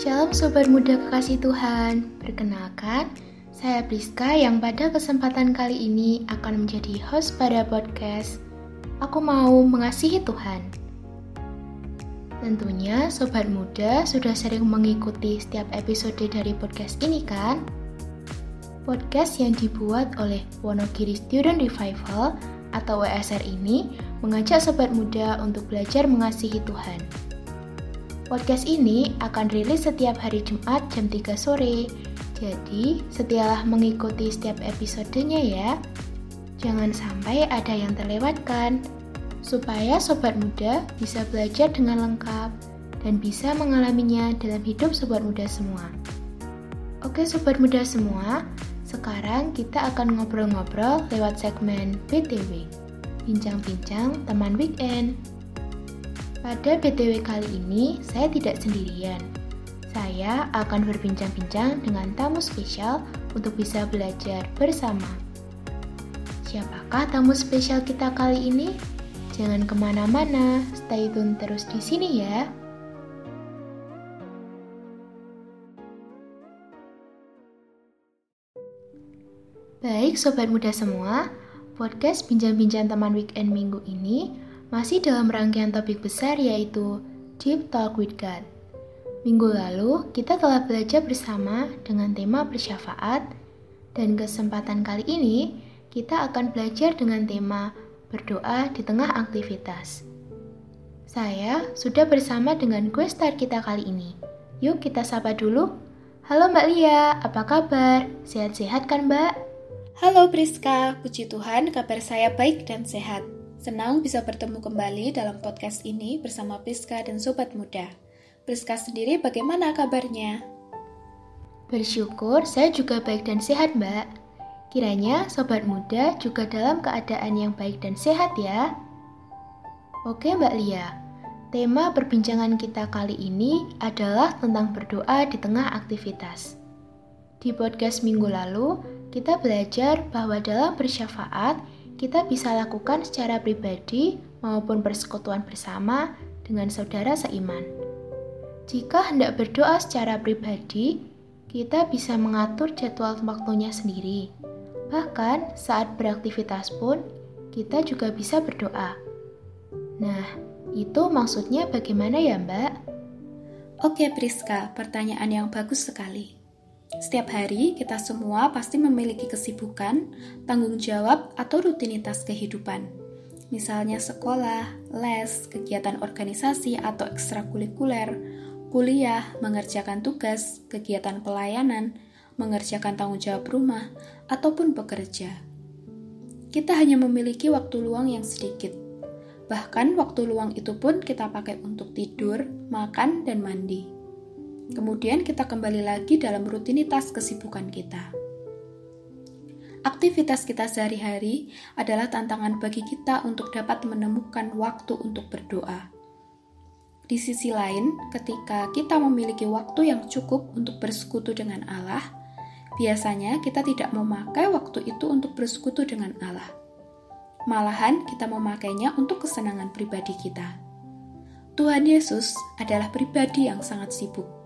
Shalom Sobat Muda Kekasih Tuhan, perkenalkan, saya Priska yang pada kesempatan kali ini akan menjadi host pada podcast Aku Mau Mengasihi Tuhan. Tentunya Sobat Muda sudah sering mengikuti setiap episode dari podcast ini kan? Podcast yang dibuat oleh Wonogiri Student Revival atau WSR ini mengajak Sobat Muda untuk belajar mengasihi Tuhan. Podcast ini akan rilis setiap hari Jumat jam 3 sore. Jadi, setialah mengikuti setiap episodenya ya. Jangan sampai ada yang terlewatkan. Supaya sobat muda bisa belajar dengan lengkap dan bisa mengalaminya dalam hidup sobat muda semua. Oke sobat muda semua, sekarang kita akan ngobrol-ngobrol lewat segmen BTW. Bincang-bincang teman weekend. Pada BTW kali ini, saya tidak sendirian. Saya akan berbincang-bincang dengan tamu spesial untuk bisa belajar bersama. Siapakah tamu spesial kita kali ini? Jangan ke mana-mana, stay tune terus di sini ya. Baik sobat muda semua, podcast Bincang-Bincang Teman Weekend minggu ini masih dalam rangkaian topik besar yaitu Deep Talk with God. Minggu lalu, kita telah belajar bersama dengan tema bersyafaat, dan kesempatan kali ini kita akan belajar dengan tema berdoa di tengah aktivitas. Saya sudah bersama dengan gue star kita kali ini. Yuk kita sapa dulu. Halo Mbak Lia, apa kabar? Sehat-sehat kan Mbak? Halo Priska, puji Tuhan kabar saya baik dan sehat. Senang bisa bertemu kembali dalam podcast ini bersama Priska dan Sobat Muda. Priska sendiri bagaimana kabarnya? Bersyukur saya juga baik dan sehat, Mbak. Kiranya Sobat Muda juga dalam keadaan yang baik dan sehat ya. Oke Mbak Lia, tema perbincangan kita kali ini adalah tentang berdoa di tengah aktivitas. Di podcast minggu lalu, kita belajar bahwa dalam bersyafaat, kita bisa lakukan secara pribadi maupun persekutuan bersama dengan saudara seiman. Jika hendak berdoa secara pribadi, kita bisa mengatur jadwal waktunya sendiri. Bahkan saat beraktivitas pun, kita juga bisa berdoa. Nah, itu maksudnya bagaimana ya, Mbak? Oke, Priska, pertanyaan yang bagus sekali. Setiap hari, kita semua pasti memiliki kesibukan, tanggung jawab, atau rutinitas kehidupan. Misalnya sekolah, les, kegiatan organisasi atau ekstrakurikuler, kuliah, mengerjakan tugas, kegiatan pelayanan, mengerjakan tanggung jawab rumah, ataupun bekerja. Kita hanya memiliki waktu luang yang sedikit. Bahkan waktu luang itu pun kita pakai untuk tidur, makan, dan mandi. Kemudian kita kembali lagi dalam rutinitas kesibukan kita. Aktivitas kita sehari-hari adalah tantangan bagi kita untuk dapat menemukan waktu untuk berdoa. Di sisi lain, ketika kita memiliki waktu yang cukup untuk bersekutu dengan Allah, biasanya kita tidak memakai waktu itu untuk bersekutu dengan Allah. Malahan, kita memakainya untuk kesenangan pribadi kita. Tuhan Yesus adalah pribadi yang sangat sibuk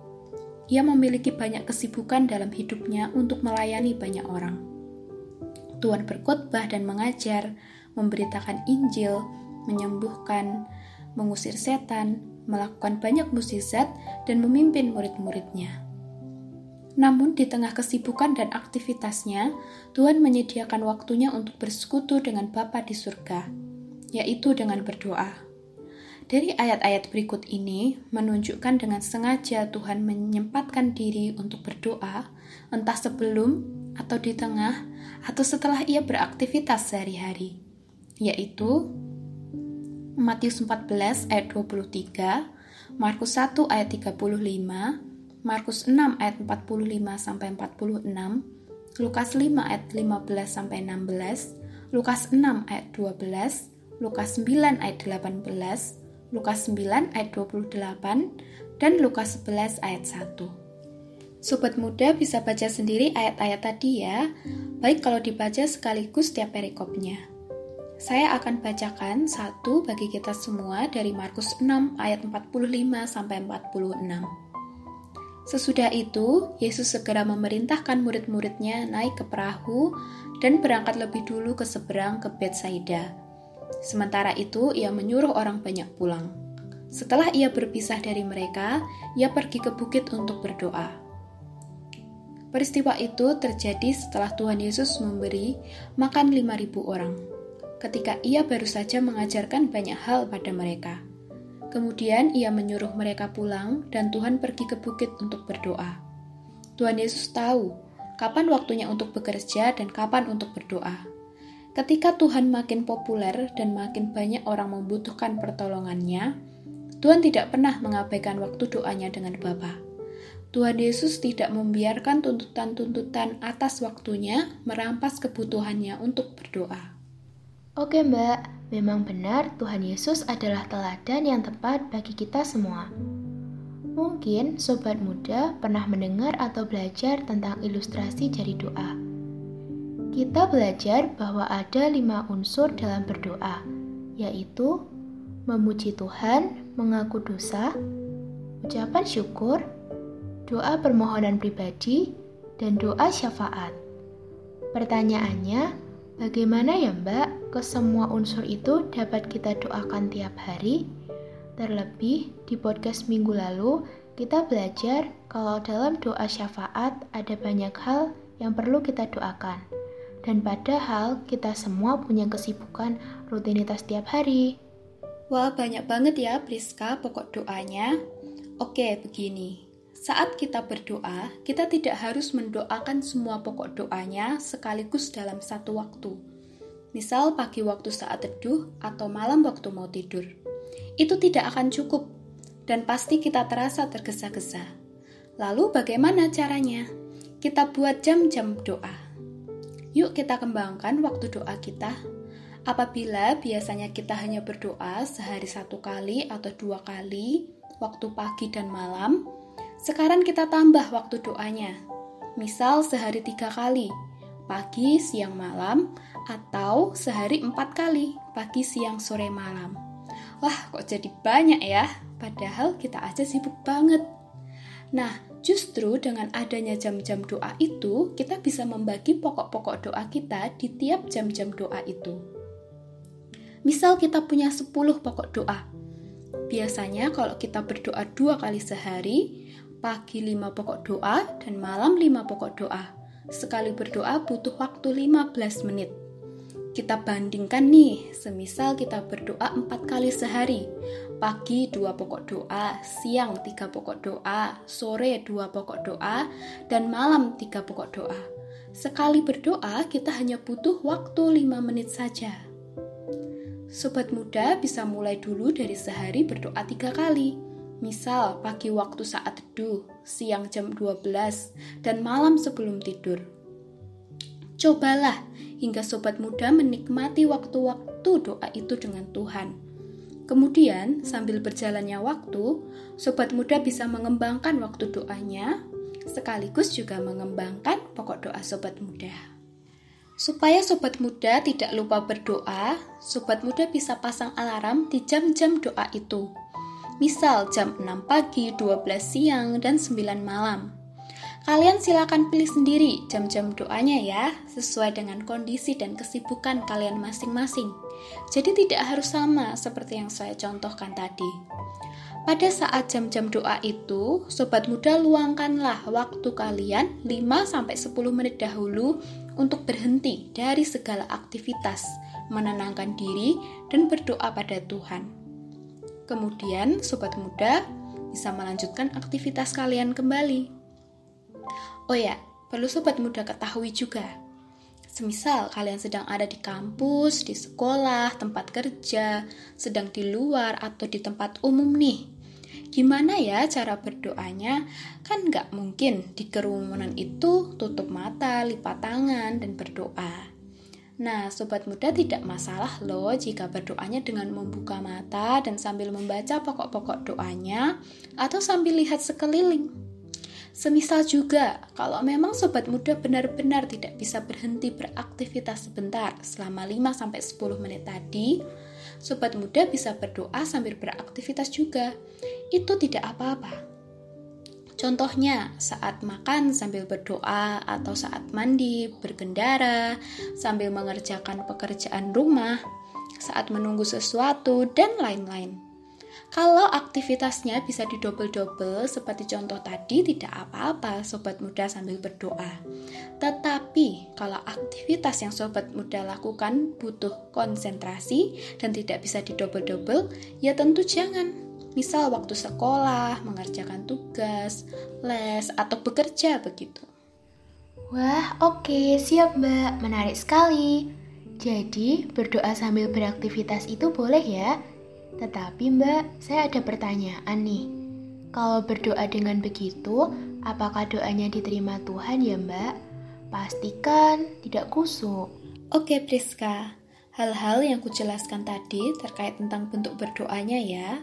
ia memiliki banyak kesibukan dalam hidupnya untuk melayani banyak orang. Tuhan berkhotbah dan mengajar, memberitakan Injil, menyembuhkan, mengusir setan, melakukan banyak mukjizat, dan memimpin murid-muridnya. Namun, di tengah kesibukan dan aktivitasnya, Tuhan menyediakan waktunya untuk bersekutu dengan Bapa di surga, yaitu dengan berdoa. Dari ayat-ayat berikut ini menunjukkan dengan sengaja Tuhan menyempatkan diri untuk berdoa, entah sebelum atau di tengah atau setelah ia beraktivitas sehari-hari, yaitu Matius 14 ayat 23, Markus 1 ayat 35, Markus 6 ayat 45 sampai 46, Lukas 5 ayat 15 sampai 16, Lukas 6 ayat 12, Lukas 9 ayat 18, Lukas 9 ayat 28, dan Lukas 11 ayat 1. Sobat muda bisa baca sendiri ayat-ayat tadi ya, baik kalau dibaca sekaligus setiap perikopnya. Saya akan bacakan satu bagi kita semua dari Markus 6 ayat 45 sampai 46. Sesudah itu, Yesus segera memerintahkan murid-muridnya naik ke perahu dan berangkat lebih dulu ke seberang ke Betsaida. Sementara itu, ia menyuruh orang banyak pulang. Setelah ia berpisah dari mereka, ia pergi ke bukit untuk berdoa. Peristiwa itu terjadi setelah Tuhan Yesus memberi makan 5.000 orang, ketika ia baru saja mengajarkan banyak hal pada mereka. Kemudian ia menyuruh mereka pulang dan Tuhan pergi ke bukit untuk berdoa. Tuhan Yesus tahu kapan waktunya untuk bekerja dan kapan untuk berdoa. Ketika Tuhan makin populer dan makin banyak orang membutuhkan pertolongannya, Tuhan tidak pernah mengabaikan waktu doanya dengan Bapa. Tuhan Yesus tidak membiarkan tuntutan-tuntutan atas waktunya merampas kebutuhannya untuk berdoa. Oke, Mbak. Memang benar Tuhan Yesus adalah teladan yang tepat bagi kita semua. Mungkin sobat muda pernah mendengar atau belajar tentang ilustrasi jari doa. Kita belajar bahwa ada lima unsur dalam berdoa, yaitu memuji Tuhan, mengaku dosa, ucapan syukur, doa permohonan pribadi, dan doa syafaat. Pertanyaannya, Bagaimana ya Mbak, ke semua unsur itu dapat kita doakan tiap hari? Terlebih di podcast minggu lalu, kita belajar kalau dalam doa syafaat ada banyak hal yang perlu kita doakan. Dan padahal kita semua punya kesibukan rutinitas tiap hari. Wah, banyak banget ya Priska pokok doanya. Oke, begini. Saat kita berdoa, kita tidak harus mendoakan semua pokok doanya sekaligus dalam satu waktu. Misal pagi waktu saat teduh atau malam waktu mau tidur. Itu tidak akan cukup dan pasti kita terasa tergesa-gesa. Lalu bagaimana caranya? Kita buat jam-jam doa. Yuk kita kembangkan waktu doa kita. Apabila biasanya kita hanya berdoa sehari satu kali atau dua kali, waktu pagi dan malam, sekarang kita tambah waktu doanya. Misal sehari tiga kali, pagi, siang, malam, atau sehari empat kali, pagi, siang, sore, malam. Wah, kok jadi banyak ya? Padahal kita aja sibuk banget. Nah, justru dengan adanya jam-jam doa itu, kita bisa membagi pokok-pokok doa kita di tiap jam-jam doa itu. Misal kita punya 10 pokok doa. Biasanya kalau kita berdoa dua kali sehari, pagi lima pokok doa dan malam lima pokok doa. Sekali berdoa butuh waktu 15 menit. Kita bandingkan nih, semisal kita berdoa empat kali sehari. Pagi dua pokok doa, siang tiga pokok doa, sore dua pokok doa, dan malam tiga pokok doa. Sekali berdoa, kita hanya butuh waktu 5 menit saja. Sobat muda bisa mulai dulu dari sehari berdoa tiga kali Misal pagi waktu saat teduh, siang jam 12, dan malam sebelum tidur. Cobalah hingga sobat muda menikmati waktu-waktu doa itu dengan Tuhan. Kemudian, sambil berjalannya waktu, sobat muda bisa mengembangkan waktu doanya, sekaligus juga mengembangkan pokok doa sobat muda. Supaya sobat muda tidak lupa berdoa, sobat muda bisa pasang alarm di jam-jam doa itu misal jam 6 pagi, 12 siang, dan 9 malam. Kalian silakan pilih sendiri jam-jam doanya ya, sesuai dengan kondisi dan kesibukan kalian masing-masing. Jadi tidak harus sama seperti yang saya contohkan tadi. Pada saat jam-jam doa itu, sobat muda luangkanlah waktu kalian 5-10 menit dahulu untuk berhenti dari segala aktivitas, menenangkan diri, dan berdoa pada Tuhan. Kemudian, sobat muda bisa melanjutkan aktivitas kalian kembali. Oh ya, perlu sobat muda ketahui juga. Semisal kalian sedang ada di kampus, di sekolah, tempat kerja, sedang di luar atau di tempat umum nih. Gimana ya cara berdoanya? Kan nggak mungkin di kerumunan itu tutup mata, lipat tangan, dan berdoa. Nah, sobat muda tidak masalah loh jika berdoanya dengan membuka mata dan sambil membaca pokok-pokok doanya atau sambil lihat sekeliling. Semisal juga, kalau memang sobat muda benar-benar tidak bisa berhenti beraktivitas sebentar selama 5-10 menit tadi, sobat muda bisa berdoa sambil beraktivitas juga. Itu tidak apa-apa. Contohnya, saat makan sambil berdoa, atau saat mandi, berkendara, sambil mengerjakan pekerjaan rumah, saat menunggu sesuatu, dan lain-lain. Kalau aktivitasnya bisa didobel-dobel seperti contoh tadi tidak apa-apa sobat muda sambil berdoa. Tetapi kalau aktivitas yang sobat muda lakukan butuh konsentrasi dan tidak bisa didobel-dobel, ya tentu jangan. Misal waktu sekolah, mengerjakan tugas, les, atau bekerja begitu. Wah, oke, okay, siap Mbak. Menarik sekali. Jadi, berdoa sambil beraktivitas itu boleh ya? Tetapi Mbak, saya ada pertanyaan nih. Kalau berdoa dengan begitu, apakah doanya diterima Tuhan ya Mbak? Pastikan tidak kusuk. Oke Priska, hal-hal yang kujelaskan tadi terkait tentang bentuk berdoanya ya.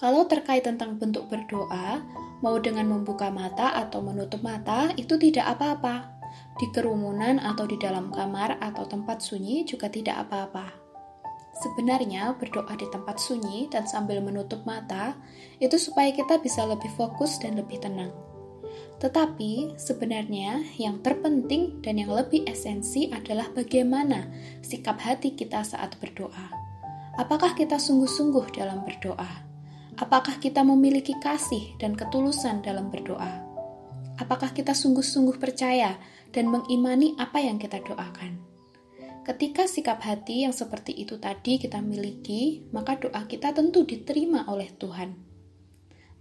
Kalau terkait tentang bentuk berdoa, mau dengan membuka mata atau menutup mata itu tidak apa-apa. Di kerumunan atau di dalam kamar atau tempat sunyi juga tidak apa-apa. Sebenarnya berdoa di tempat sunyi dan sambil menutup mata itu supaya kita bisa lebih fokus dan lebih tenang. Tetapi sebenarnya yang terpenting dan yang lebih esensi adalah bagaimana sikap hati kita saat berdoa. Apakah kita sungguh-sungguh dalam berdoa? Apakah kita memiliki kasih dan ketulusan dalam berdoa? Apakah kita sungguh-sungguh percaya dan mengimani apa yang kita doakan? Ketika sikap hati yang seperti itu tadi kita miliki, maka doa kita tentu diterima oleh Tuhan.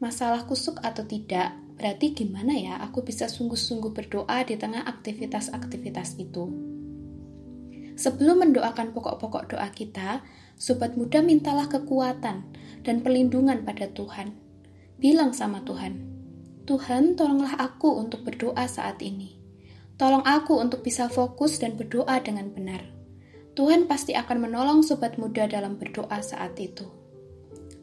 Masalah kusuk atau tidak, berarti gimana ya aku bisa sungguh-sungguh berdoa di tengah aktivitas-aktivitas itu? Sebelum mendoakan pokok-pokok doa kita, sobat muda mintalah kekuatan dan perlindungan pada Tuhan. Bilang sama Tuhan, Tuhan tolonglah aku untuk berdoa saat ini. Tolong aku untuk bisa fokus dan berdoa dengan benar. Tuhan pasti akan menolong sobat muda dalam berdoa saat itu.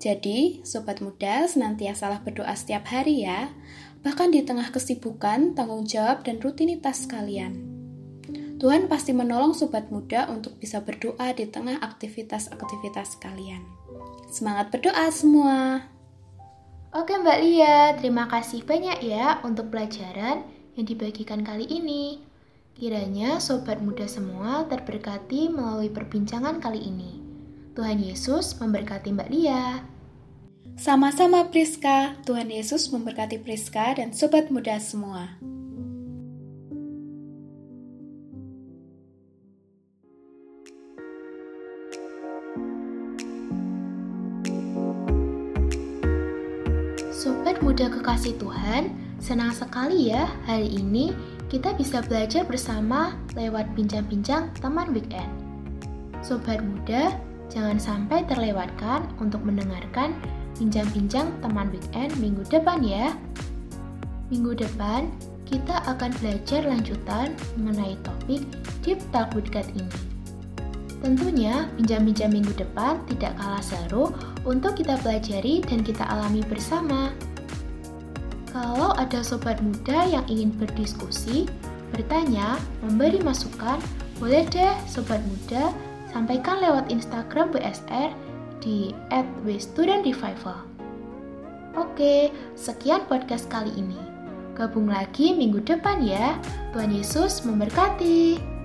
Jadi, sobat muda senantiasalah berdoa setiap hari ya, bahkan di tengah kesibukan, tanggung jawab, dan rutinitas kalian. Tuhan pasti menolong sobat muda untuk bisa berdoa di tengah aktivitas-aktivitas kalian. Semangat berdoa semua! Oke Mbak Lia, terima kasih banyak ya untuk pelajaran yang dibagikan kali ini. Kiranya sobat muda semua terberkati melalui perbincangan kali ini. Tuhan Yesus memberkati Mbak Lia. Sama-sama Priska, Tuhan Yesus memberkati Priska dan sobat muda semua. Sobat muda kekasih Tuhan, Senang sekali ya hari ini kita bisa belajar bersama lewat bincang-bincang teman weekend. Sobat muda, jangan sampai terlewatkan untuk mendengarkan bincang-bincang teman weekend minggu depan ya. Minggu depan, kita akan belajar lanjutan mengenai topik Deep Talk God ini. Tentunya, bincang-bincang minggu depan tidak kalah seru untuk kita pelajari dan kita alami bersama. Kalau ada sobat muda yang ingin berdiskusi, bertanya, memberi masukan, boleh deh sobat muda sampaikan lewat Instagram BSR di @wstudentrevival. Oke, sekian podcast kali ini. Gabung lagi minggu depan ya. Tuhan Yesus memberkati.